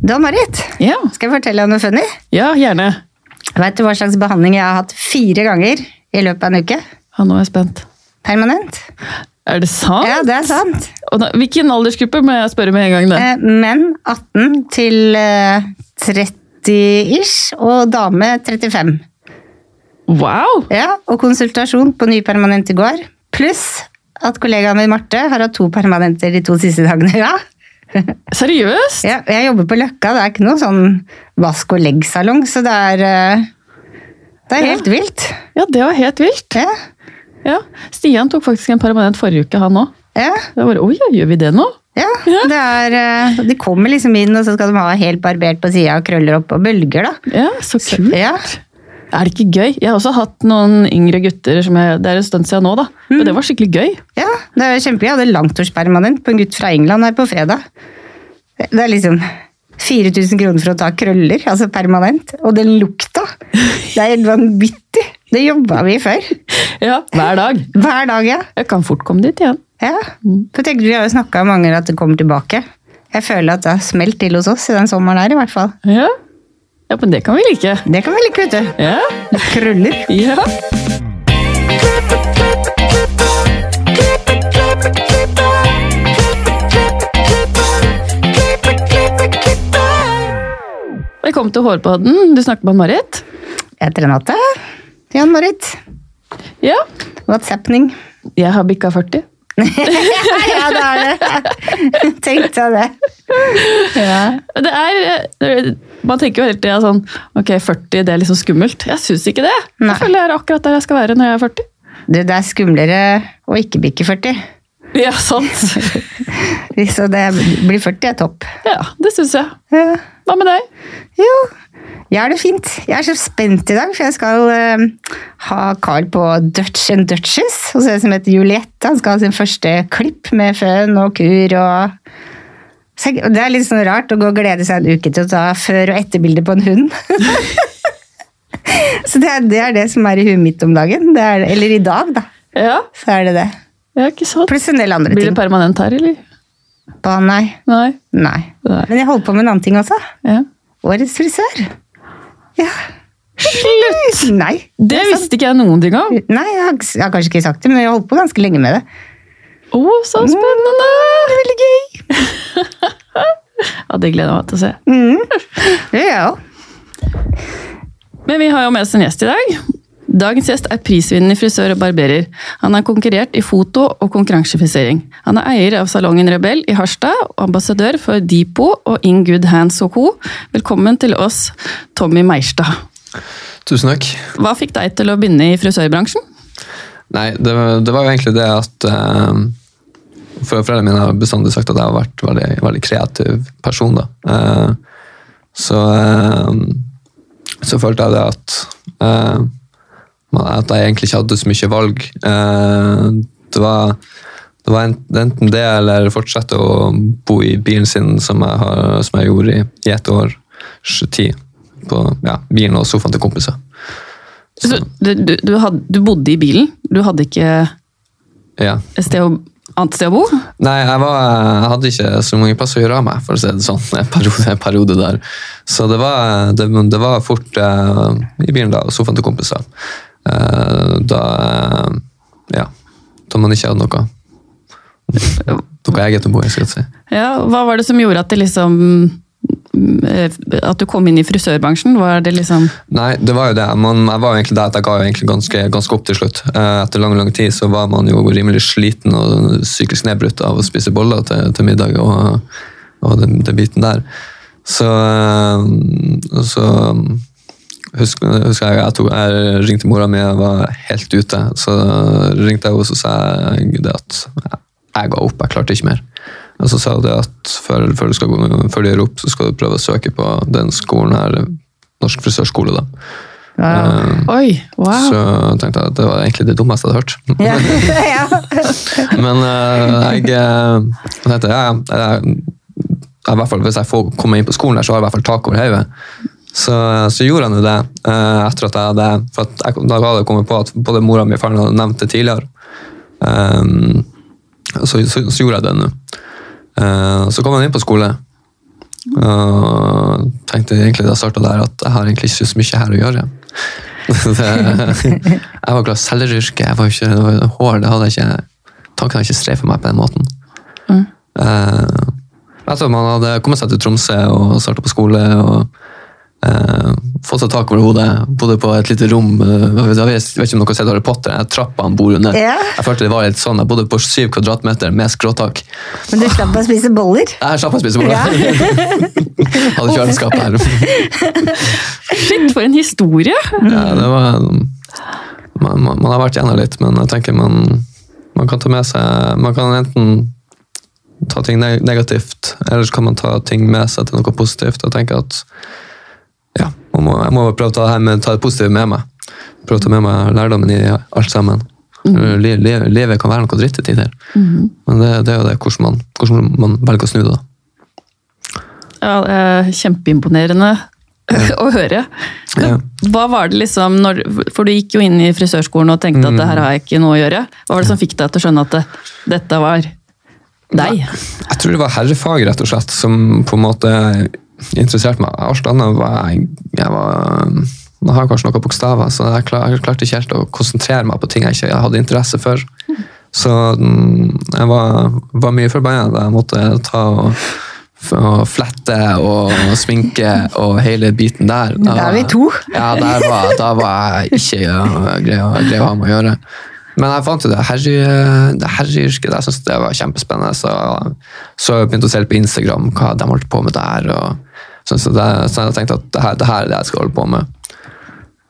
Da, Marit, Ja, skal jeg fortelle deg noe funny? ja gjerne. Vet du hva slags behandling jeg har hatt fire ganger i løpet av en uke? Ja, nå er jeg spent. Permanent. Er det sant? Ja, det er sant. Og da, hvilken aldersgruppe må jeg spørre med en gang? det? Eh, Menn 18 til eh, 30-ish, og dame 35. Wow! Ja, og konsultasjon på ny permanent i går. Pluss at kollegaen min Marte har hatt to permanenter de to siste dagene. Ja. Seriøst? Ja, jeg jobber på Løkka, det er ikke noe sånn vask og legg-salong, så det er eh, Det er Ja. helt vilt. Ja, det var helt vilt. Ja. Ja. Stian tok faktisk en permanent forrige uke, han òg. Ja. var bare, Oi, ja, gjør vi det nå? ja. Ja. Det er, eh, de kommer liksom inn, og så skal de ha helt barbert på sida og krøller opp og bølger, da. Ja, Så kult. Ja. Er det ikke gøy? Jeg har også hatt noen yngre gutter som jeg, Det er en stund siden nå, da. Men det var skikkelig gøy. ja, det er kjempegøy. Jeg hadde langtårspermanent på en gutt fra England her på fredag. Det er liksom 4000 kroner for å ta krøller, altså permanent. Og den lukta! Det er helt vanvittig! Det jobba vi før. Ja, Hver dag. Hver dag, ja. Jeg kan fort komme dit igjen. ja. For tenker du, Vi har jo snakka om mange at det kommer tilbake. Jeg føler at det har smelt til hos oss i den sommeren her, i hvert fall. Ja, ja men det kan vi like. Det kan vi like, vet du. Ja. Krøller. ja. Velkommen til Hårpodden. Du snakker med Marit. Jeg heter Renate. Jan Marit. Ja. What's happening? Jeg har bikka 40. ja, det er det. Tenkte jeg det. Ja. Det er, man tenker jo hele tida sånn Ok, 40 det er liksom skummelt. Jeg syns ikke det. Nei. Jeg føler jeg er akkurat der jeg skal være når jeg er 40. Du, det er skumlere å ikke bikke 40. Ja, sant. Så det blir 40 er topp. Ja, det syns jeg. Ja. Hva med deg? Jo, jeg har det fint. Jeg er så spent i dag, for jeg skal uh, ha Carl på Dutch and Duchess, hos en som heter Juliette. Han skal ha sin første klipp med føn og kur og Det er litt sånn rart å gå og glede seg en uke til å ta før- og etterbilde på en hund. så det er, det er det som er i huet mitt om dagen. Det er, eller i dag, da. Ja, Så er det det. Ja ikke sant. Pluss en del andre ting. Blir det permanent her, eller? Ba, nei. Nei. nei. Nei. Men jeg holder på med en annen ting også. Ja. Årets frisør. Ja. Slutt! Nei. Det sant. visste ikke jeg noen ting om. Nei, jeg har, jeg har kanskje ikke sagt det, men jeg har holdt på ganske lenge med det. Å, så spennende! Det er veldig gøy. Ja, Det gleder jeg meg til å se. Mm. Det gjør jeg òg. Men vi har jo med oss en gjest i dag. Dagens gjest er prisvinnende frisør og barberer. Han har konkurrert i foto og konkurransefisering. Han er eier av salongen Rebell i Harstad og ambassadør for Deepo og In Good Hands Co. Velkommen til oss, Tommy Meierstad. Tusen takk. Hva fikk deg til å begynne i frisørbransjen? Nei, det, det var jo egentlig det at eh, for Foreldrene mine har bestandig sagt at jeg har vært veldig, veldig kreativ person. da. Eh, så, eh, så følte jeg det at eh, at jeg egentlig ikke hadde så mye valg. Eh, det var, det var enten det eller fortsette å bo i bilen sin, som jeg, har, som jeg gjorde i, i ett års tid. På ja, bilen og sofaen til kompiser. Så, du, du, du, hadde, du bodde i bilen? Du hadde ikke Ja. et sted å, annet sted å bo? Nei, jeg, var, jeg hadde ikke så mange plasser å gjøre av meg, for å si det sånn, en periode, en periode der. Så det var, det, det var fort eh, i bilen da, og sofaen til kompiser. Eh, da, eh, ja, da man ikke hadde noe, noe eget å bo i, skal jeg si. Ja, hva var det som gjorde at det liksom eh, At du kom inn i frisørbransjen? Var det liksom Nei, det var jo det. Man, jeg var jo egentlig der at jeg ga jo egentlig ganske, ganske opp til slutt. Etter lang lang tid så var man jo rimelig sliten og psykisk nedbrutt av å spise boller til, til middag og, og den, den biten der. Så, så husker, husker jeg jeg, tok, jeg ringte mora mi, jeg var helt ute. Så ringte jeg henne og sa jeg det at jeg, ga opp, jeg klarte ikke mer. Og så sa hun det at før, før, du skal, gå- før du gir opp, så skal du prøve å søke på den skolen her, Norsk frisørskole. da. Eh, Oi, wow. Så tenkte jeg at det var egentlig det dummeste jeg hadde hørt. Ja. Men uh, jeg, jeg tenkte ja, jeg, jeg, i hvert fall, hvis jeg får komme inn på skolen, der, så har jeg i hvert fall tak over hodet. Så, så gjorde jeg nå det. eh, etter at jeg hadde, for jeg, Da hadde jeg kommet på at både mora mi og faren hadde nevnt det tidligere. Um, så, så, så gjorde jeg det nå. Uh, så kom jeg inn på skole. Og tenkte egentlig da jeg starta der, at jeg har egentlig ikke så mye her å gjøre. Det, jeg var glad i selgeryrket. jeg var ikke, det var hår, det hadde jeg ikke Tanken hadde ikke streifet meg på den måten. Mm. Uh, etter at man hadde kommet seg til Tromsø og starta på skole og eh, fått seg tak over hodet, bodde på et lite rom Uh, Jeg vet ikke om dere har sett Harry Potter, jeg trappa han bor under. Yeah. Jeg følte det var litt sånn, jeg bodde på syv kvadratmeter med skråtak. Men du slapp å spise boller. Jeg slapp å spise boller. Ja. Hadde kjøleskap her. Shit, for en historie! Ja, det var man, man, man har vært gjennom litt, men jeg tenker man, man kan ta med seg Man kan enten ta ting negativt, eller så kan man ta ting med seg til noe positivt. og tenke at ja, jeg må, jeg må prøve å ta det, her med, ta det positive med meg. Prøve å ta med meg lærdommen i alt sammen. Li- Livet kan være noe dritt til tider, men det, det er jo det hvordan man, hvordan man velger å snu det. da. Ja, det er kjempeimponerende å høre. Ja. Hva var det liksom, når, For du gikk jo inn i frisørskolen og tenkte at det Mm. her har jeg ikke noe å gjøre. Hva var det som fikk deg til å skjønne at det, dette var deg? Jeg tror det var herrefag, rett og slett, som på en måte interesserte meg. Alt annet var jeg, jeg var jeg har kanskje noen bokstaver, så jeg, klar, jeg klarte ikke helt å konsentrere meg på ting jeg ikke hadde interesse for. Så mm, jeg var, var mye forbanna da jeg måtte ta og, og flette og sminke og hele biten der. Da er vi to. Ja, var, da var jeg ikke greia grei å ha med å gjøre. Men jeg fant jo det herre- det. Jeg syntes det var kjempespennende. Så, så jeg begynte å se på Instagram hva de holdt på med der. Og, så, så, det, så jeg tenkte at det her, det her er det jeg skal holde på med.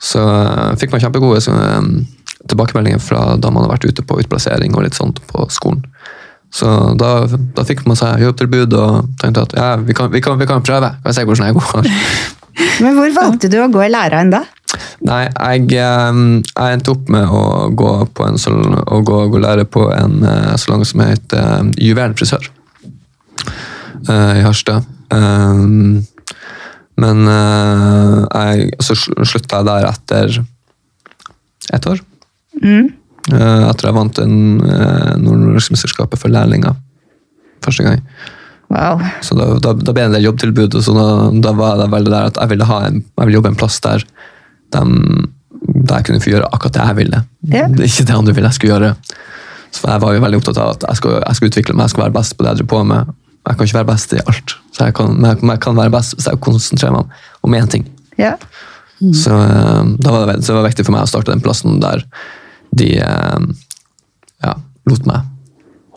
Så uh, fikk man kjempegode så, um, tilbakemeldinger fra da man har vært ute på utplassering og litt sånt på skolen. Så da, da fikk man seg jobbtilbud og tenkte at ja, vi kan, vi kan, vi kan prøve. Kan se hvordan jeg går. Men hvor valgte du å gå i læra da? Nei, jeg, eh, jeg endte opp med å gå på en å gå, gå lære på en salong som heter Juvelen frisør i Harstad. Um, men uh, jeg, så sl- slutta jeg der etter ett år. Mm. Uh, etter jeg vant en uh, Nord-Norgesmesterskapet for lærlinger første gang. Wow. Så da, da, da ble det en del jobbtilbud, og så da, da var det veldig der at jeg ville, ha en, jeg ville jobbe en plass der, de, der jeg kunne få gjøre akkurat det jeg ville. Yeah. Det er ikke det andre ville jeg skulle gjøre. Så jeg var jo veldig opptatt av at jeg skulle, jeg skulle utvikle meg, jeg skulle være best på det jeg driver på med. Jeg kan ikke være best i alt, så jeg kan, men jeg, kan være best hvis jeg konsentrerer meg om én ting. Ja. Så, eh, da var det, så det var viktig for meg å starte den plassen der de eh, ja, lot meg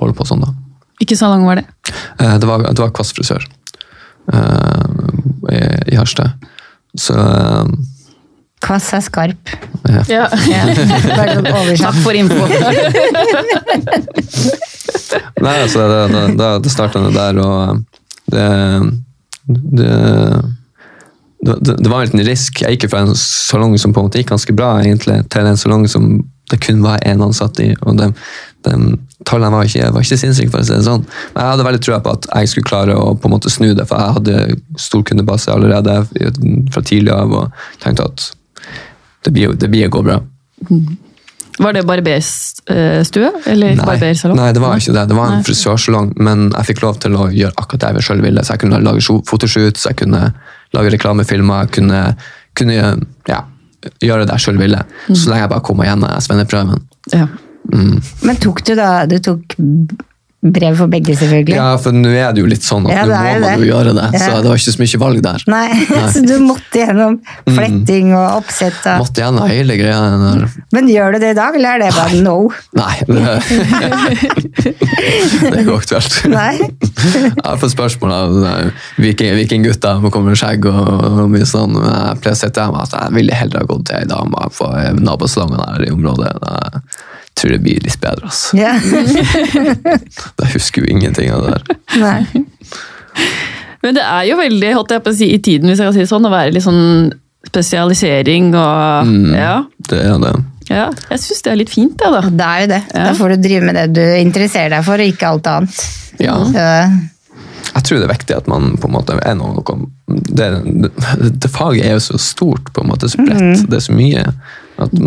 holde på sånn. da. Ikke så lang var det. Eh, Det var, det var Kvass frisør eh, i, i Harstad. Så Kvass er skarp. ja. Ja. Takk for info. Nei, altså, det, det, det, det starta der, og det det, det det var en liten risk. Jeg gikk fra en salong som på en måte gikk ganske bra, egentlig, til en salong som det kun var én ansatt i. og de, de Tallene var ikke, var ikke sinnssyke, for å si det sånn. Men jeg hadde veldig trua på at jeg skulle klare å på en måte snu det, for jeg hadde stor kundebase allerede fra tidlig av og tenkte at det blir, det å gå bra. Var det barberstue? Eller barbersalong? nei, det var ikke det. Det var en frisørsalong, men jeg fikk lov til å gjøre akkurat det jeg selv ville. Så jeg kunne lage fotoshoot, fotoshoots, jeg kunne lage reklamefilmer, jeg kunne, kunne ja, gjøre det jeg selv ville. Mm. Så lenge jeg bare kom meg gjennom svenneprøven. Ja. Men tok du da Du tok brev for begge, selvfølgelig? Ja, for nå er det jo litt sånn at Ja, nå må man det. jo gjøre det. Så det var ikke så mye valg der. Nei, så du måtte gjennom fletting og oppsett og Måtte gjennom hele greia. der. Men gjør du det i dag, eller er det bare no? Nei, det, det er ikke aktuelt. Nei? Jeg har fått spørsmål av hvilken gutt vikinggutter hvor kommer skjegg og, og mye sånn. Jeg pleier å si til dem at jeg ville heller ha gått til ei dame på nabosalongen her i området. Jeg tror det blir litt bedre. Altså. Yeah. Jeg husker jo ingenting av det der. Nei. Men det er jo veldig, holdt jeg på å si, i tiden, hvis jeg kan si det sånn, å være litt sånn spesialisering og Mm. ja, Det er det. ja. Jeg syns det er litt fint, jeg, da. Det er jo det. Ja. Da får du drive med det du interesserer deg for, og ikke alt annet. Ja. Så, Jeg tror det er viktig at man på en måte er noe, det, det, det faget er jo så stort, på en måte, så bredt. Det er så mye. At,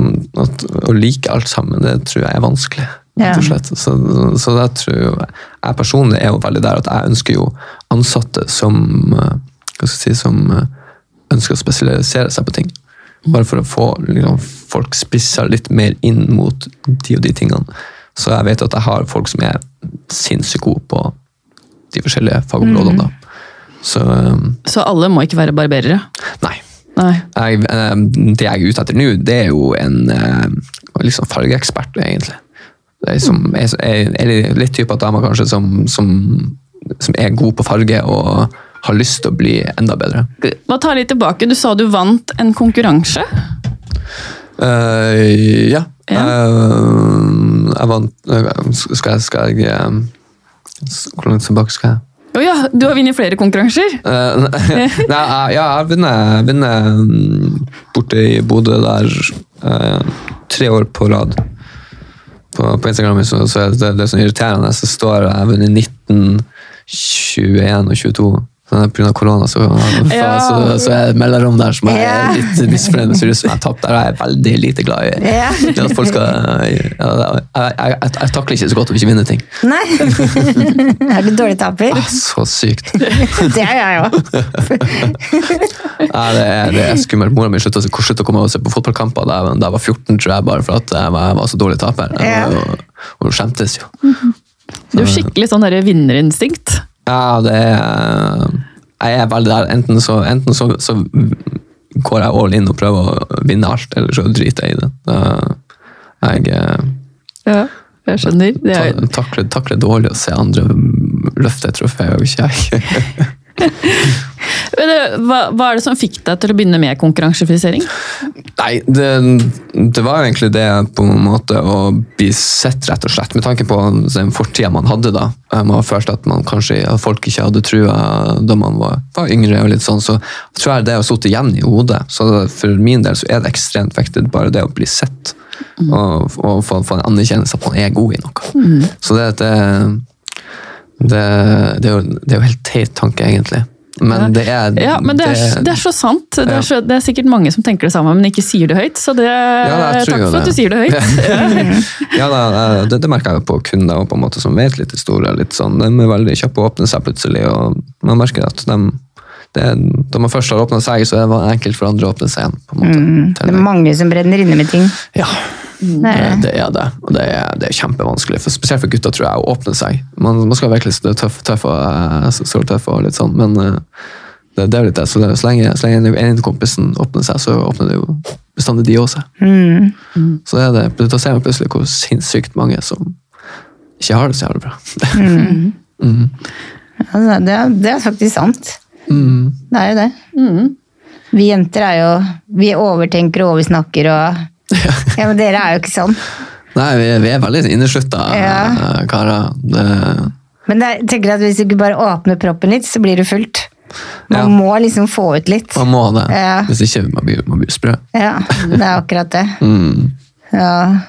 at Å like alt sammen, det tror jeg er vanskelig. Ja. slett. Så, så jeg tror jo, jeg personlig er jo veldig der at jeg ønsker jo ansatte som, eh, hva skal jeg si, som eh, ønsker å spesialisere seg på ting. Bare for å få liksom, folk spissa litt mer inn mot de og de tingene. Så jeg vet at jeg har folk som er sinnssykt gode på de forskjellige fagområdene. da. Så eh, Så alle må ikke være barberere? nei. Nei. Jeg, eh, det jeg er ute etter nå, det er jo en liksom fargeekspert, egentlig. Det er, som, er, litt type av damer kanskje som, som, som er god på farge og har lyst til å bli enda bedre. Hva tar litt tilbake? Du sa du vant en konkurranse. Uh, ja. Ja. Uh, jeg vant Skal jeg, skal jeg Hvor langt tilbake skal jeg? Å ja, du har vunnet flere konkurranser. Uh, nei, ja, jeg har vunnet, mm, borte i Bodø der uh, tre år på rad. På, på Instagram så, så er det, det er sånn irriterende. Så står jeg vunnet 19, 21 og 22. Så På grunn av korona så, Ja. så, så er det et mellomrom der som jeg er litt misfornøyd med. Ser som jeg har tapt. Der er jeg veldig lite glad i. Ja. At folk skal, jeg, jeg, jeg, jeg, jeg takler ikke så godt å ikke vinne ting. Nei. er du dårlig taper? Ah, så sykt. Det er jeg òg. Ja, det, er, det er skummelt. Mora mi slutta å komme og se på fotballkamper da jeg, var 14, tror jeg, bare for at jeg var, jeg var så dårlig taper. Ja. Og hun skjemtes jo. Du har skikkelig sånn vinnerinstinkt. Ja, det er Jeg er veldig der. Enten så, enten så, så går jeg all in og prøver å vinne alt, eller så driter jeg i det. Da- Jeg eh, Ja, jeg skjønner. Det er, takler, takler dårlig å se andre løfte et trofé, og ikke jeg. Det- hva, hva er det som fikk deg til å begynne med konkurransefisering? Nei, det, det var egentlig det på en måte å bli sett, rett og slett. Med tanke på den fortida man hadde da. Eh, Man følte at man kanskje, at folk ikke hadde trua da man var, var yngre. og litt sånn, Så tror jeg det har sittet igjen i hodet. Så for min del så er det ekstremt viktig bare det å bli sett. Og, og få, få en anerkjennelse at man er god i noe. Så det, det, det, det, er jo, det er jo helt teit tanke, egentlig. Men det er Ja, men det er, det er så sant. Det Ja. er, så, det er sikkert mange som tenker det samme, men ikke sier det høyt. Så det, ja, takk for at du sier det høyt. Ja, da, eh, det, det merker jeg på kunder på en måte som vet litt historie. Litt sånn, de er veldig kjappe å åpne seg plutselig, og man merker at de, det, da man først har åpna seg, så er det enkelt for andre å åpne seg igjen. på en måte. Mm, Det er mange som brenner inne med ting. Ja, Det er det. det er det. Og det er, det er kjempevanskelig, for, spesielt for gutter, tror jeg, å åpne seg. Man, man skal virkelig litt tøff, tøff og eh, tøff og litt sånn, men eh, det, det er jo litt det. Så, det, så lenge, så lenge en kompisen åpner seg, så åpner det jo bestandig de også seg. Mm. Så er det, da ser man plutselig hvor sinnssykt mange som ikke har det så jævlig bra. Altså, det, er, det er faktisk sant. Mm. Det er jo det. Vi jenter er jo Vi overtenker og oversnakker og Ja, men dere er jo ikke sånn. Nei, vi, er- vi er veldig inneslutta Ja. eh, karer. Det, Men jeg tenker at hvis du ikke bare åpner proppen litt, så blir det fullt. Man Ja. må liksom få ut litt. man må det. Ja. Hvis ikke man blir man blir sprø. Ja, det er akkurat det. Mm. Ja.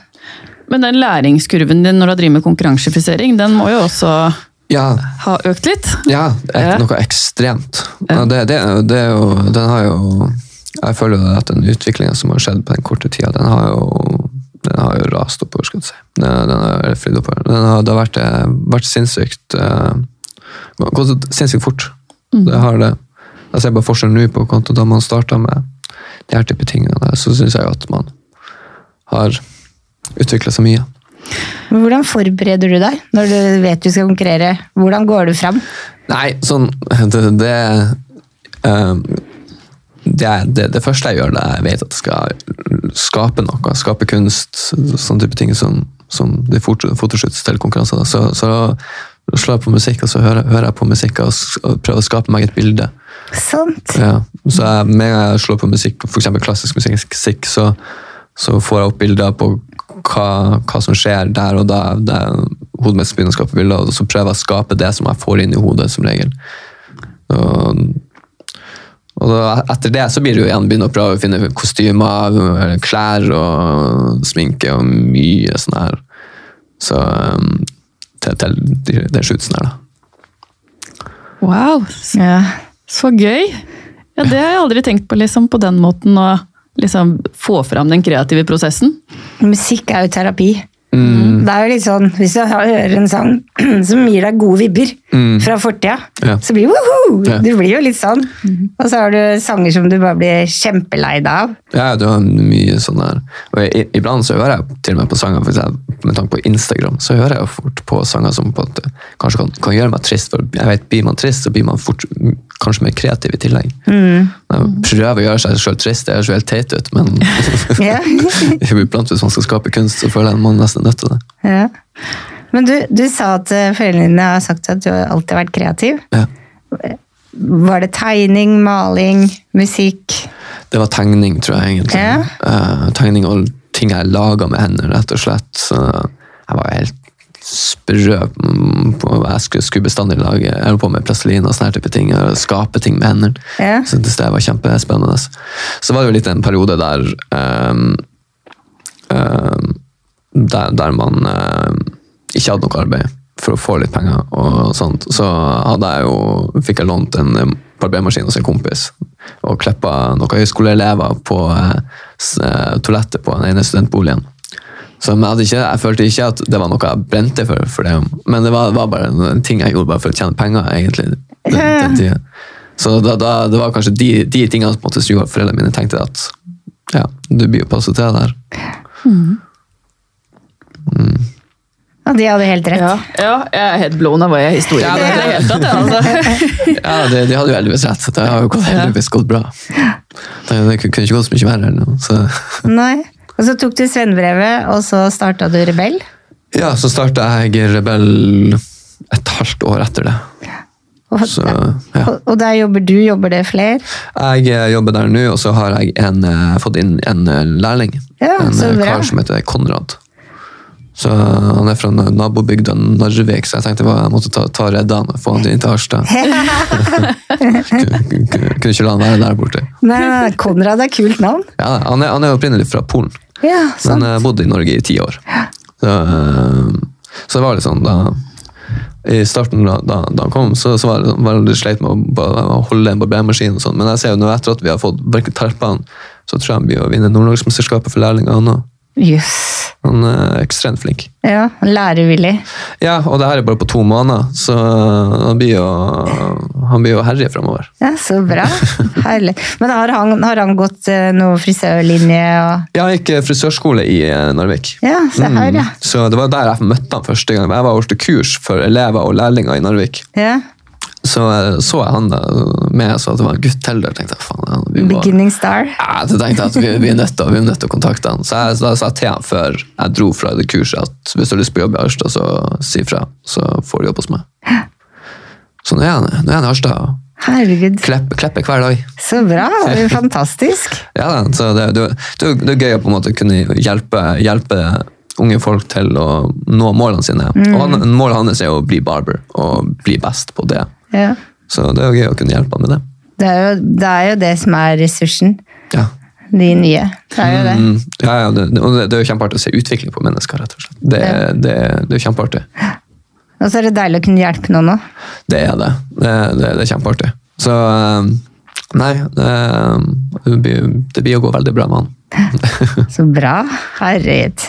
Men den læringskurven din når du driver med konkurransefisering, den må jo også Ja, ha økt litt? ja, det er ikke noe ekstremt. Det, det, det er jo, den har jo Jeg føler jo at den utviklinga som har skjedd på den korte tida, den har jo den har jo rast oppover, skal du si. Den, den har flydd oppover. Den har, det har vært, eh, vært sinnssykt uh, Gått sinnssykt fort. Det har det. Jeg ser bare forskjellen nå på konto da man starta med de her type tingene. der, Så syns jeg jo at man har utvikla seg mye. Men hvordan forbereder du deg når du vet du skal konkurrere? Hvordan går du fram? Nei, sånn Det, det, eh, det, det, det første jeg gjør da jeg vet at jeg skal skape noe, skape kunst, sånne type ting som, som det foto- fotoshoots til konkurranser, så, så slår jeg på musikk, og så hører, hører jeg på musikk og, og prøver å skape meg et bilde. Sant? Ja. Så jeg, med en gang jeg slår på musikk, f.eks. klassisk musikk, så, så får jeg opp bilder på hva, hva som skjer der og da. der Hodet mitt begynner å skape bilder, og så prøver jeg å skape det som jeg får inn i hodet, som regel. Og, og da, etter det så blir det jo igjen begynne å prøve å finne kostymer, klær og sminke og mye sånn her. Så um, til, til den shootsen her, da. Wow, Ja. så gøy! Ja, Det har jeg aldri tenkt på liksom, på den måten å liksom, få fram den kreative prosessen. Musikk er jo terapi. Mm. Det er jo litt sånn, Hvis du hører en sang som gir deg gode vibber fra fortida, Mm. Ja. så blir det woho! Ja. Du blir jo litt sånn. Og så har du sanger som du bare blir kjempelei deg av. Ja, du har mye sånn der. Og jeg, iblant så hører jeg til og med på sanger, for eksempel, med tanke på Instagram, så hører jeg jo fort på sanger som på at kanskje kan, kan gjøre meg trist. For jeg vet, blir man trist, så blir man fort mm, kanskje mer kreativ i tillegg. Jeg prøver å gjøre seg selv trist, det høres jo helt teit ut, men iblant hvis man skal skape kunst, så føler jeg man nesten er nødt til det. Ja. Men du, du sa at eh, foreldrene dine har sagt at du har alltid vært kreativ. Ja. Var det tegning, maling, musikk? Det var tegning, tror jeg egentlig. Ja. Uh, tegning og ting jeg laga med hendene, rett og slett. Så jeg var helt sprø på hva Jeg skulle, skulle bestandig lage Jeg holdt på med plastelin og sånne type ting. og Skape ting med hendene. Ja. Syntes det var kjempespennende. Så var det jo litt en periode der um, um, der, der man ehm, ikke hadde noe arbeid for å få litt penger. og sånt. Så hadde jeg jo, fikk jeg lånt en eh, barbermaskin hos en kompis og klippa noen høyskoleelever på eh, toalettet på den ene studentboligen. Så jeg, hadde ikke, jeg følte ikke at det var noe jeg brente for, for det, men det var, var bare en ting jeg gjorde bare for å tjene penger. egentlig. Den, den tiden. Så da, da, det var kanskje de, de tingene som måtte gjorde at foreldrene mine tenkte at ja, du blir jo passet til der der. Og de hadde helt rett. Ja, ja, jeg er helt blown av hva jeg historien. Ja, det, det- det, hele ja, altså. Ja, de, de hadde jo heldigvis rett. så Det har jo gått, heldigvis gått bra. Det, det kunne ikke gått så mye verre. eller noe, Så. Nei. Og så tok du svennebrevet, og så starta du Rebell. Ja, så starta jeg Rebell et halvt år etter det. Og, Så, ja. og, der jobber du, jobber det flere? Jeg eh, jobber der nå, og så har jeg en, eh, fått inn en eh, lærling. Ja, en så bra. kar som heter Konrad. Så Han er fra nabobygda Narvik, så jeg tenkte jeg måtte ta, ta redde han og få han inn til Harstad. kunne, ikke la han være der borte. Nei, Konrad er kult navn. Ja, han er, han er opprinnelig fra Polen, Ja, sant. men bodde i Norge i ti år. Så, eh, så det var litt sånn da i starten da, da, da han kom, så, så var det sånn, veldig sleit med å, å holde en barbermaskin. og sånn. Men jeg ser jo nå etter at vi har fått terpa så tror jeg han blir å vinne Nord-Norgesmesterskapet for lærlinger. Han, Jøss. han er ekstremt flink. Ja, lærevillig. Ja, og det her er bare på to måneder, så han blir jo, han blir jo herje framover. Ja, så bra. Herlig. Men har han, har han gått eh, noe frisørlinje og Ja, jeg gikk eh, frisørskole i eh, Narvik. Ja, se her, ja. Mm. Så det var der jeg møtte han første gang. Jeg var holdt kurs for elever og lærlinger i Narvik. ja. Så eh, så jeg han da med, så at det var en gutt til der. tenkte jeg, faen, vi må- Beginning star. Ja, så tenkte jeg at vi, vi, er nødt til, vi er nødt til å kontakte han. Så jeg sa jeg til han før jeg dro fra det kurset at hvis du har lyst på jobb i Harstad, så si fra. Så får du jobb hos meg. Så nå er han, nå er han i Harstad Herregud, Kleppe, klipper hver dag. så bra. Det er Fantastisk. Ja, så det, det, det, det er gøy å på en måte kunne hjelpe, hjelpe unge folk til å nå målene sine. Og han, målet hans er å bli barber og bli best på det. Ja. Så det er jo gøy å kunne hjelpe han med det. Det er, jo, det er jo det som er ressursen. Ja. De nye. Det er jo det. Mm, ja, ja det, og det, det er jo kjempeartig å se utvikling på mennesker, rett og slett. Det, Ja. det, det er jo kjempeartig. Og så er det deilig å kunne hjelpe noen òg. Det er det. Det, det, det er kjempeartig. Så um, nei, det, um, det, blir, det blir å gå veldig bra med han. Så bra. Herregud.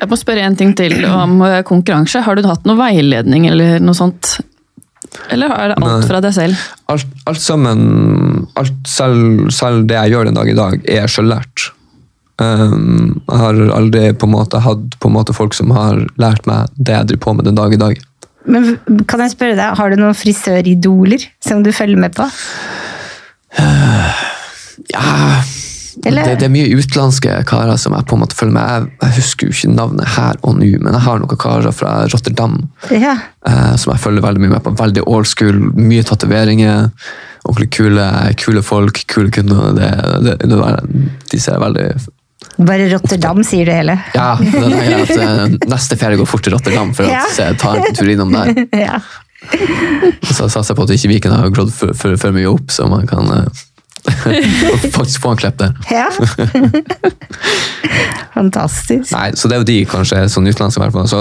Jeg må spørre en ting til om eh, konkurranse. Har du hatt noe veiledning eller noe sånt? Eller er det alt Nei. fra deg selv? Alt, alt sammen, alt, selv, selv det jeg gjør den dag i dag, er selvlært. Um, jeg har aldri på en måte hatt på en måte folk som har lært meg det jeg driver på med den dag i dag. Men kan jeg spørre deg, har du noen frisøridoler som du følger med på? Ja, Eller- det, det er mye utenlandske karer som jeg på en måte følger med. Jeg, jeg husker jo ikke navnet her og nå, men jeg har noen karer fra Rotterdam Ja. eh, som jeg følger veldig mye med på. Veldig old school, mye tatoveringer. Ordentlig kule, kule folk, kule kunder. Det, det, det, de ser veldig Bare Rotterdam, sier du hele. Ja, det er at eh, neste ferie går fort til Rotterdam for Ja. ta jeg en tur innom der. Ja. Så satser jeg på at ikke Viken har grådd for, for, for mye opp, så man kan eh, faktisk få han klepp der. ja. Fantastisk. Nei, så det er jo de kanskje sånn utenlandske i hvert fall. Så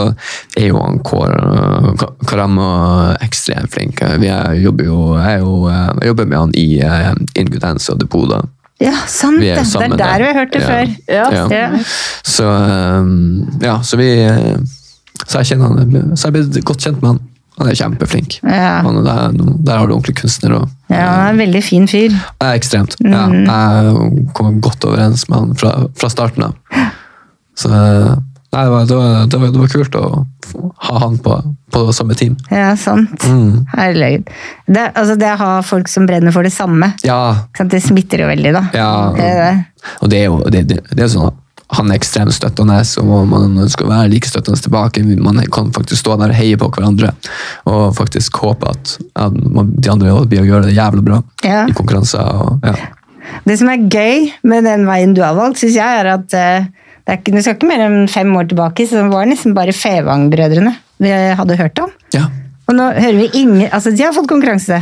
er jo han Kåre uh, ekstremt flink. Vi er, jobber jo, jeg, jo, eh, jeg jobber med han i uh, In Good Hands og Depot. da. Ja, sant er det. Det er der vi har hørt det Ja. før. Ja. Ja. Så, um, ja, så vi eh, Så jeg kjenner han Så jeg ble godt kjent med han. Han er kjempeflink. Ja. Han er der, der har du ordentlig kunstner. Og, ja, han er en veldig fin fyr. er ekstremt. Ja, Mm. jeg kommer godt overens med han fra, fra starten av. Så nei, det, var, det, var, det, var, det var kult å ha han på, på samme team. Ja, sant. Mm. Herregud. Det, altså, det å ha folk som brenner for det samme, Ja, det smitter jo veldig, da. ja. Og det er jo det er sånn han er ekstremt støttende, og man ønsker å være like støttende tilbake. Man kan faktisk stå der og heie på hverandre, og faktisk håpe at, at de andre blir å gjøre det jævlig bra Ja. i konkurranser. Og, ja. Det som er gøy med den veien du har valgt, syns jeg, er at eh, det, er ikke, du skal ikke mer enn fem år tilbake, så det var nesten bare Fevang-brødrene vi hadde hørt om. Ja. Og nå hører vi ingen Altså, de har fått konkurranse.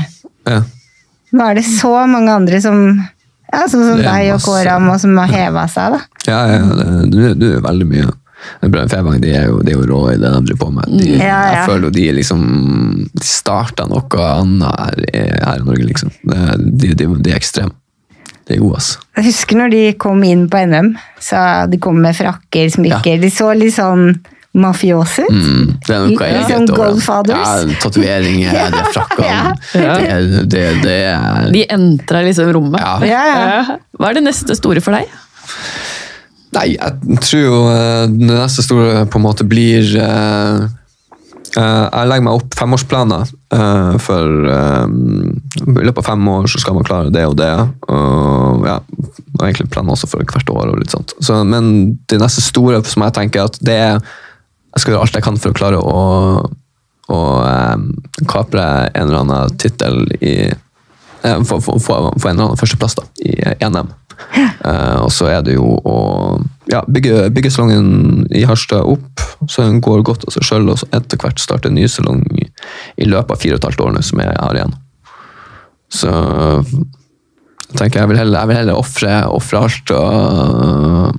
ja. Nå er det så mange andre som ja, Sånn som deg og. Kåram, og som har heva seg, da. Ja, ja, det, du, det er veldig mye. Fevang de er jo, de er jo rå i det de driver på med. De, Ja, ja. Jeg føler jo de liksom De starta noe annet her, her i Norge, liksom. Det- De, de, de er ekstreme. De er gode, altså. Jeg husker når de kom inn på NM, så de kom med frakker, smykker. De så litt sånn mafiose ut. Mm, det er noe Litt eget sånn over dem. Godfathers. Ja, det de frakkene. Ja. Det, det, det er De entrer liksom rommet. Ja. Ja, ja. Hva er det neste store for deg? Nei, jeg tror jo eh, det neste store på en måte blir uh, uh, Jeg legger meg opp femårsplaner. Uh, for eh, I løpet av fem år så skal man klare det og det. Og ja, og egentlig planer også for hvert år. og litt sånt. Så, men det neste store som jeg tenker at det er Jeg skal gjøre alt jeg kan for å klare å, å eh, kapre en eller annen tittel i eh, få, få, få, få en eller annen førsteplass da, i NM. Eh, og så er det jo å ja, bygge, bygge salongen i Harstad opp, så den går godt av seg sjøl, og så etter hvert starte en ny salong i, i løpet av fire og et halvt år nå, som jeg har igjen. Så jeg tenker jeg vil heller, jeg vil heller ofre, ofre alt og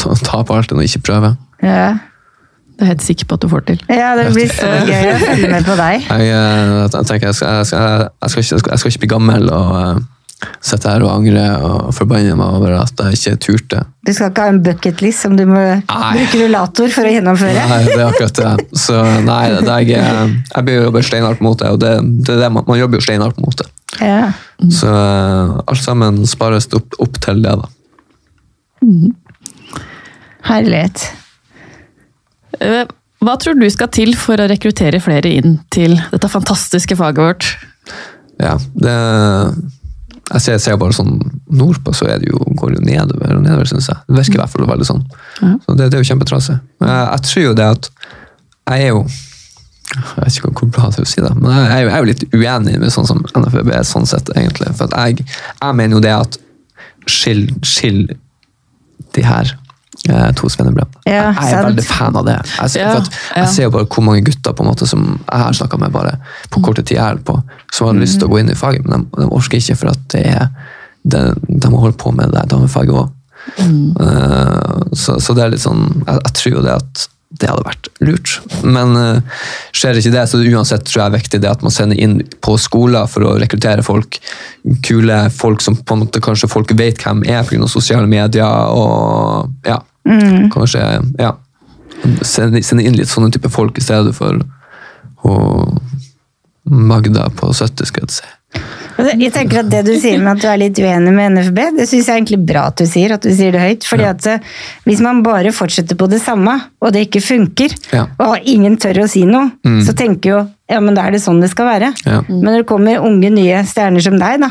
ta, ta på alt enn å ikke prøve. Ja. Det er jeg helt sikker på at du får til. ja, det blir så gøy å følge med på deg. Jeg, eh, jeg tenker jeg skal, jeg, skal, jeg, skal ikke, jeg skal ikke bli gammel og eh, sitte her og angre og forbanne meg over at jeg ikke turte. Du skal ikke ha en bucketlist som du må bruke rullator for å gjennomføre. Nei, det er akkurat det. Så nei, det er, jeg, jeg blir jo bare steinhardt mot det, og det, det er det man, man jobber jo steinhardt mot det. Ja. Så eh, alt sammen spares opp, opp til det, da. Herlighet. Eh, Hva tror du skal til for å rekruttere flere inn til dette fantastiske faget vårt? Ja, det jeg ser, ser bare sånn Nordpå så det jo, går det jo nedover og nedover, syns jeg. Det virker i hvert fall veldig sånn. Så det, det er jo kjempetrasig. Jeg, jeg tror jo det at Jeg er jo Jeg vet ikke hvor bra det er å si det, men jeg er jo, jeg er jo litt uenig med sånn som NFB er sånn sett, egentlig. For at jeg, jeg mener jo det at skill, skill de her to svennebrevene. Ja, jeg, jeg er sant. veldig fan av det. Jeg, Ja, for at, ja. ser jo bare hvor mange gutter på en måte som jeg har snakka med bare på korte tid her på, som har lyst til å gå inn i faget, men de, de orker ikke for at det er de, de må holde på med det damefaget òg. så, så det er litt sånn jeg, jeg tror jo det at det hadde vært lurt. Men uh, skjer ikke det, så uansett tror jeg er viktig det at man sender inn på skoler for å rekruttere folk. Kule folk som på en måte kanskje folk vet hvem er pga. sosiale medier. og ja, kanskje ja, sende, sende inn litt sånne type folk i stedet for og Magda på 70, skal jeg si. Jeg tenker at Det du sier med at du er litt uenig med NFB, det syns jeg er egentlig bra at du sier. at du sier det høyt, fordi at eh, Hvis man bare fortsetter på det samme, og det ikke funker, Ja. og ingen tør å si noe, så tenker jo ja, men da er det sånn det skal være. Ja. Men når det kommer unge, nye stjerner som deg, da,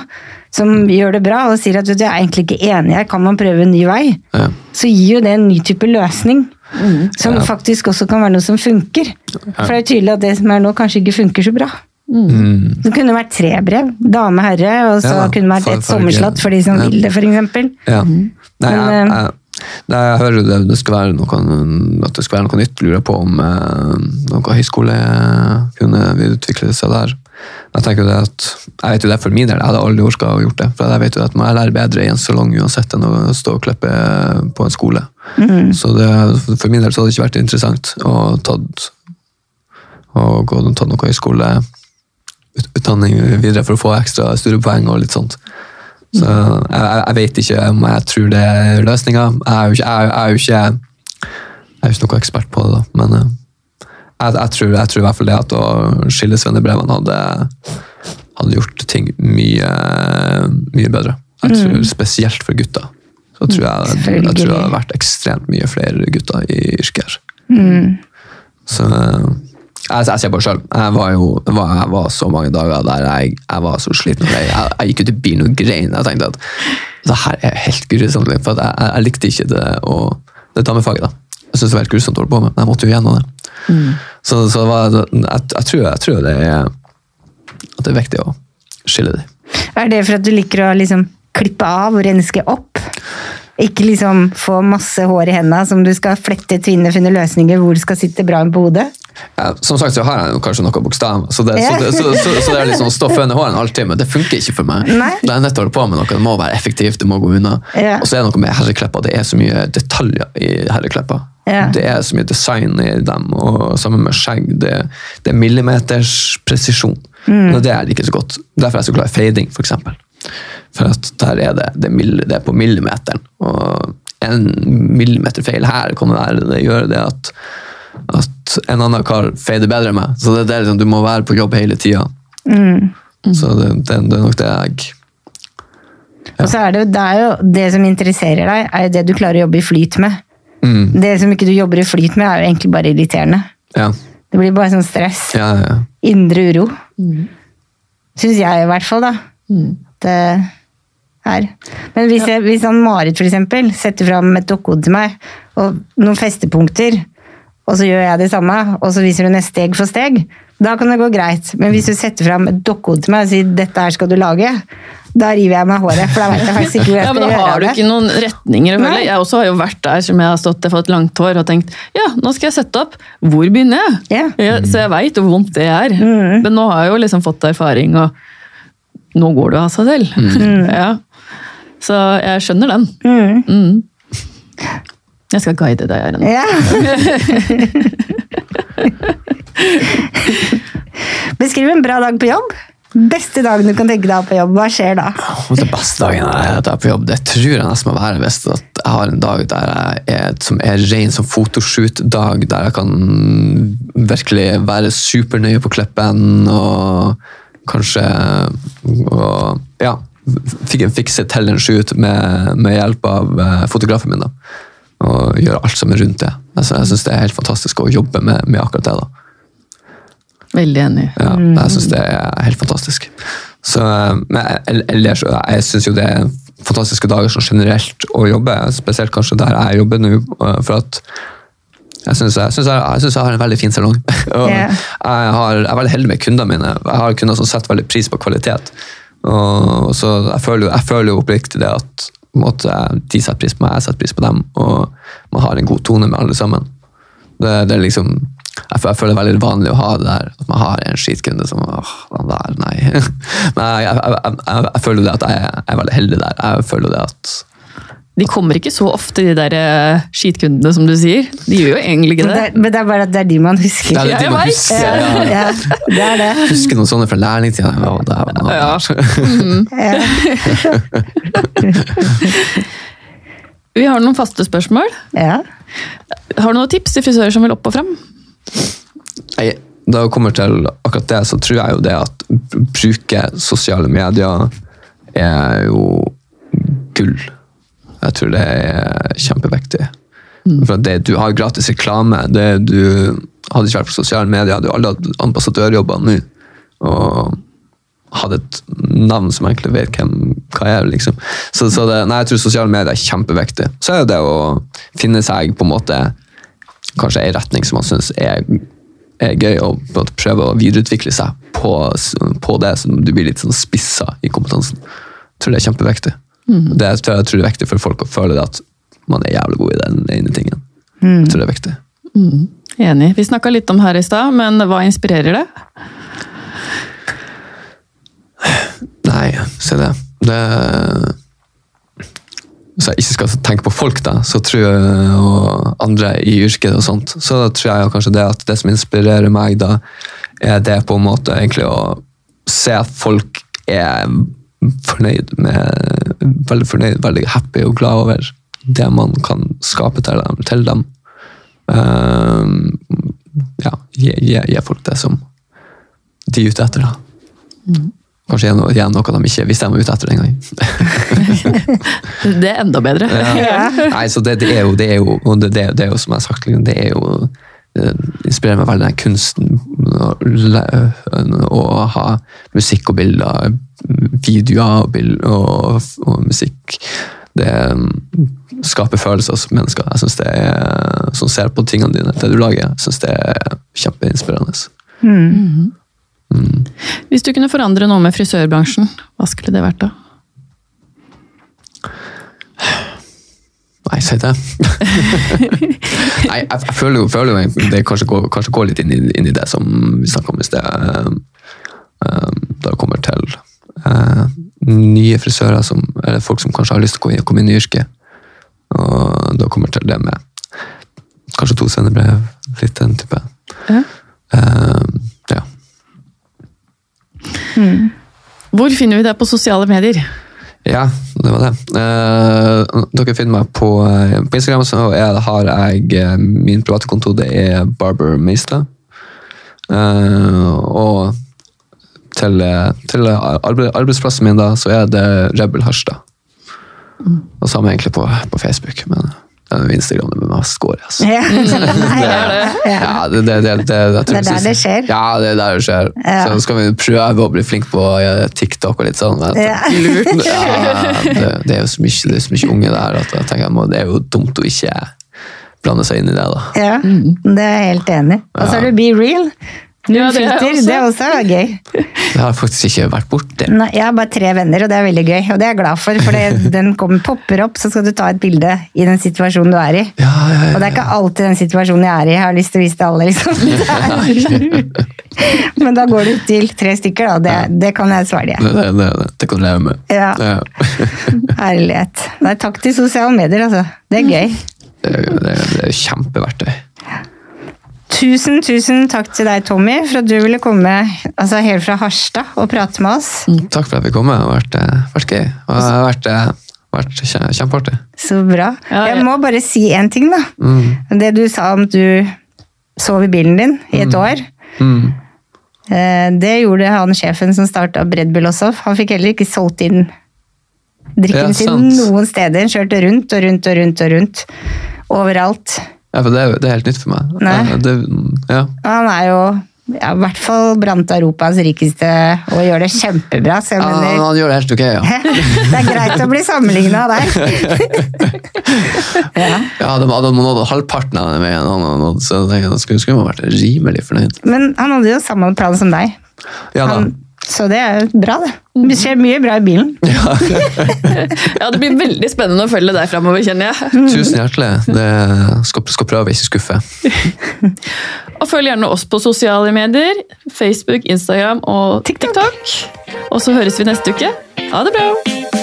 som gjør det bra og sier at vet du, jeg er egentlig ikke enig her, kan man prøve en ny vei? Ja. Så gir jo det en ny type løsning. Som faktisk også kan være noe som funker. For det er jo tydelig at det som er nå, kanskje ikke funker så bra. Mm. Det kunne vært tre brev. Dame, herre, og så Ja, kunne det vært et sommerslott for de som ja. vil det, f.eks. Ja. Nei, Men, jeg, eh, jeg, nei, jeg hører det, det skal være noe, at det skal være noe nytt. Lurer på om eh, noe høyskole kunne videreutvikle seg der. Jeg tenker det at, jeg vet jo det for min del, jeg hadde aldri orka å gjort det. For jeg vet jo at man lærer bedre i en salong uansett enn å stå og klippe på en skole. Så det, for min del så hadde det ikke vært interessant å tatt, å gå tatt noe høyskoleutdanning videre for å få ekstra studiepoeng og litt sånt. Så jeg, jeg, vet ikke om jeg tror det er løsninga. Jeg jeg, jeg er jo ikke noen ekspert på det, da. men eh, jeg, tror, jeg tror i hvert fall det at å skille svennebrevene hadde, hadde gjort ting mye, mye bedre. Jeg tror Spesielt for gutter. Så tror jeg, jeg, tror det har vært ekstremt mye flere gutter i yrket her. Mm. Så eh, jeg, jeg ser bare sjøl. Jeg jeg var, så mange dager der jeg, jeg var så sliten. Jeg, jeg, gikk ut i bilen og grein. Jeg tenkte at det her er helt grusomt. For at jeg, likte ikke det, og, det damefaget. da. Jeg syntes det var helt grusomt å holde på med, men jeg måtte jo gjennom det. Så, så det var, tror, jeg tror det er, at det er viktig å skille dem. Er det for at du liker å liksom klippe av og renske opp? Ikke liksom få masse hår i hendene som du skal flette, tvinne, finne løsninger hvor det skal sitte bra på hodet? Som sagt så har jeg jo kanskje noe bokstav, så det, så, det, så, så, så det er liksom å stå føne håret en halvtime, det funker ikke for meg. Nei. Det er nødt til å holde på med noe, det må være effektivt, det må gå unna. Ja. Og så er det noe med herreklepper, det er så mye detaljer i herreklepper. Ja. Det er så mye design i dem, og sammen med skjegg, det, det er millimeters presisjon. Mm. Og det er det ikke så godt. Derfor er jeg så glad i fading, for eksempel. For at der er det, det, det er på millimeteren, og en millimeter feil her kan være, det gjør det at at en annen kar fader bedre enn meg. Så det, det er liksom, du må være på jobb hele tida. Mm. Så det, det, det er nok det jeg Og så er det, det er jo det som interesserer deg, er jo det du klarer å jobbe i flyt med. mm, Det som ikke du jobber i flyt med, er jo egentlig bare irriterende. Ja. Det blir bare sånn stress. ja, ja. Indre uro. Syns jeg i hvert fall, da. Det er. Men hvis, jeg, hvis han Marit for eksempel setter fram et dokkehode til meg, og noen festepunkter, og så gjør jeg det samme, og så viser hun ned steg for steg, da kan det gå greit. Men hvis du setter fram et dokkehode til meg og sier 'dette her skal du lage', da river jeg meg håret, for da vet jeg faktisk ikke hvor jeg Ja, men Da har du ikke noen retninger å følge. Jeg også har jo vært der som jeg har stått og fått langt hår og tenkt ja, nå skal jeg sette opp. Hvor begynner jeg? Ja. Ja, så jeg veit hvor vondt det er. Men nå har jeg jo liksom fått erfaring, og nå går det av seg selv. Ja. Så jeg skjønner den. Mm. Jeg skal guide deg, Eirin. Ja. Beskriv en bra dag på jobb. Beste dagen du kan tenke deg på jobb. Hva skjer da? Den det beste dagen jeg er at jeg er på jobb, det tror jeg nesten må være hvis at jeg har en dag der jeg er, som er ren som fotoshoot-dag, der jeg kan virkelig være supernøye på klippen og kanskje og, ja, fikk en fikse til en shoot med, med hjelp av eh, fotografen min. da, Og gjøre alt som er rundt det. Altså, jeg syns det er helt fantastisk å jobbe med, med akkurat det. da. Veldig enig. Ja, jeg syns det er helt fantastisk. Så, men ellers, jeg syns jo det er fantastiske dager sånn generelt å jobbe, spesielt kanskje der jeg jobber nå. For at jeg syns jeg, jeg, jeg, jeg har en veldig fin salong. Jeg, har, jeg er veldig heldig med kundene mine. Jeg har kunder som setter veldig pris på kvalitet. Og, så jeg føler, jo- jeg føler jo oppriktig det at på en måte, de setter pris på meg, jeg setter pris på dem, og man har en god tone med alle sammen. Det, det er liksom, jeg, føl- jeg føler det er veldig vanlig å ha det der, at man har en skitkunde som åh, han der, nei. Men jeg, jeg, jeg, føler det at jeg, er veldig heldig der. Jeg føler det at De kommer ikke så ofte, de der eh, skitkundene, som du sier. De gjør jo egentlig ikke Men det, det. er, men det er bare at det er de man husker. det er de det man husker. Ja, Ja. ja, det er det. Husker noen sånne fra lærlingtida. Ja, det er- Ja. Vi har noen faste spørsmål. Ja. Har du noen tips til frisører som vil opp og frem? Nei, Da jeg kommer til akkurat det, så tror jeg jo det at br- bruke sosiale medier er jo gull. Jeg tror det er kjempeviktig. For at det, du har gratis reklame. Det, du hadde ikke vært på sosiale medier, hadde jo alle hatt ambassadørjobber nå. Og hadde et navn som egentlig vet hvem hva er. liksom. Så, så det, nei, jeg tror sosiale medier er kjempeviktig. Så er det å finne seg på en måte kanskje ei retning som man syns er, er gøy, og prøve å videreutvikle seg på, på det, så du blir litt sånn spissa i kompetansen. Jeg tror det er kjempeviktig. Det er, tror jeg, tror det er viktig for folk å føle det at man er jævlig god i den ene tingen. Jeg tror det er viktig. Enig. Vi snakka litt om her i stad, men hva inspirerer det? Nei, se det. det hvis jeg ikke skal tenke på folk, da, så tror jeg, og andre i yrket, og sånt, så tror jeg kanskje det at det som inspirerer meg, da, er det på en måte egentlig å se at folk er fornøyd med Veldig fornøyd, veldig happy og glad over det man kan skape til dem. Til dem. Uh, ja, gi, gi, gi folk det som de er ute etter. da. Kanskje igjen, noe, noe de ikke visste de var ute etter den gangen. Det er enda bedre. Ja. Nei, så det, det er jo, det er jo, det, det, det er jo som jeg har sagt, liksom, det er jo inspirerer meg veldig den kunsten å, ha musikk og bilder, videoer og, bild, og, og musikk. Det mm, skaper følelser hos mennesker. Jeg synes det er, Som ser på tingene dine, det du lager. Jeg syns det er kjempeinspirerende. Hvis du kunne forandre noe med frisørbransjen, hva skulle det vært da? Nei, si det. Nei, jeg, jeg føler jo, føler jo det kanskje går, kanskje går litt inn i, inn i det som vi snakka om i sted. eh, eh, Da det kommer til uh, nye frisører, som, eller folk som kanskje har lyst til å inn- komme inn i yrket. Og da kommer til det med kanskje to sendebrev, litt den type. Ja. Uh, ja. Hvor finner vi deg på sosiale medier? Ja, det var det. Uh, dere finner meg på, uh, på Instagram, så jeg har jeg uh, min private konto, det er Barber Meistad. Og til, til arbeid, arbeidsplassen min da, så er det Rebel Harstad. Og samme egentlig på, på Facebook, men Instagram det er mest går i. Altså. Ja. det, det, det, det, Det er der det skjer. Ja, det er der det skjer. Ja. Så skal vi prøve å bli flinke på TikTok og litt sånn. det, det er jo så mye, det er så mye unge der at jeg tenker det er jo dumt å ikke blande seg inn i det. da. Ja, det er jeg helt enig. Og så er det Be Real. Null Ja, det er filter, også- det er også gøy. Det har jeg faktisk ikke vært borti. Jeg har bare tre venner, og det er veldig gøy. Og det er jeg glad for, for det, den kommer, popper opp, så skal du ta et bilde i den situasjonen du er i. Ja, ja, ja. Og det er ikke alltid den situasjonen jeg er i, jeg har lyst til å vise til alle, liksom. Men da går du til tre stykker, da. Det, det kan jeg svare Det, det, det, det kan du leve med. Ja. Herlighet. Nei, takk til sosiale medier, altså. Det er gøy. Det, det, det er kjempeverktøy. Tusen, tusen takk til deg, Tommy, for at du ville komme altså, helt fra Harstad og prate med oss. Takk for at jeg fikk komme. Det har vært, eh, vært gøy. Og det har vært, eh, vært kjempeartig. Så bra. Ja, ja. Jeg må bare si én ting, da. Det du sa om at du sov i bilen din i et år. Mm. eh, Det gjorde han sjefen som starta Red Bull også. Han fikk heller ikke solgt inn drikken Ja, sin noen steder. Han kjørte rundt og rundt og rundt og rundt. Overalt. Ja, for det, er det er helt nytt for meg. Nei. Det, ja. Han er jo ja, i hvert fall blant Europas rikeste og gjør det kjempebra. Så Ja, han, han gjør det helt ok, ja. det er greit å bli sammenligna der. ja. Ja, de hadde nådd halvparten av den veien, han så jeg tenker, da skulle, skulle man vært rimelig fornøyd. Men han hadde jo samme plan som deg. Ja da. Han, så det er bra, det. Det skjer mye bra i bilen. Ja, Det blir veldig spennende å følge deg framover, kjenner jeg. Tusen hjertelig. Det skal, skal prøve å ikke skuffe. Og følg gjerne oss på sosiale medier. Facebook, Instagram og TikTok. Og så høres vi neste uke. Ha det bra!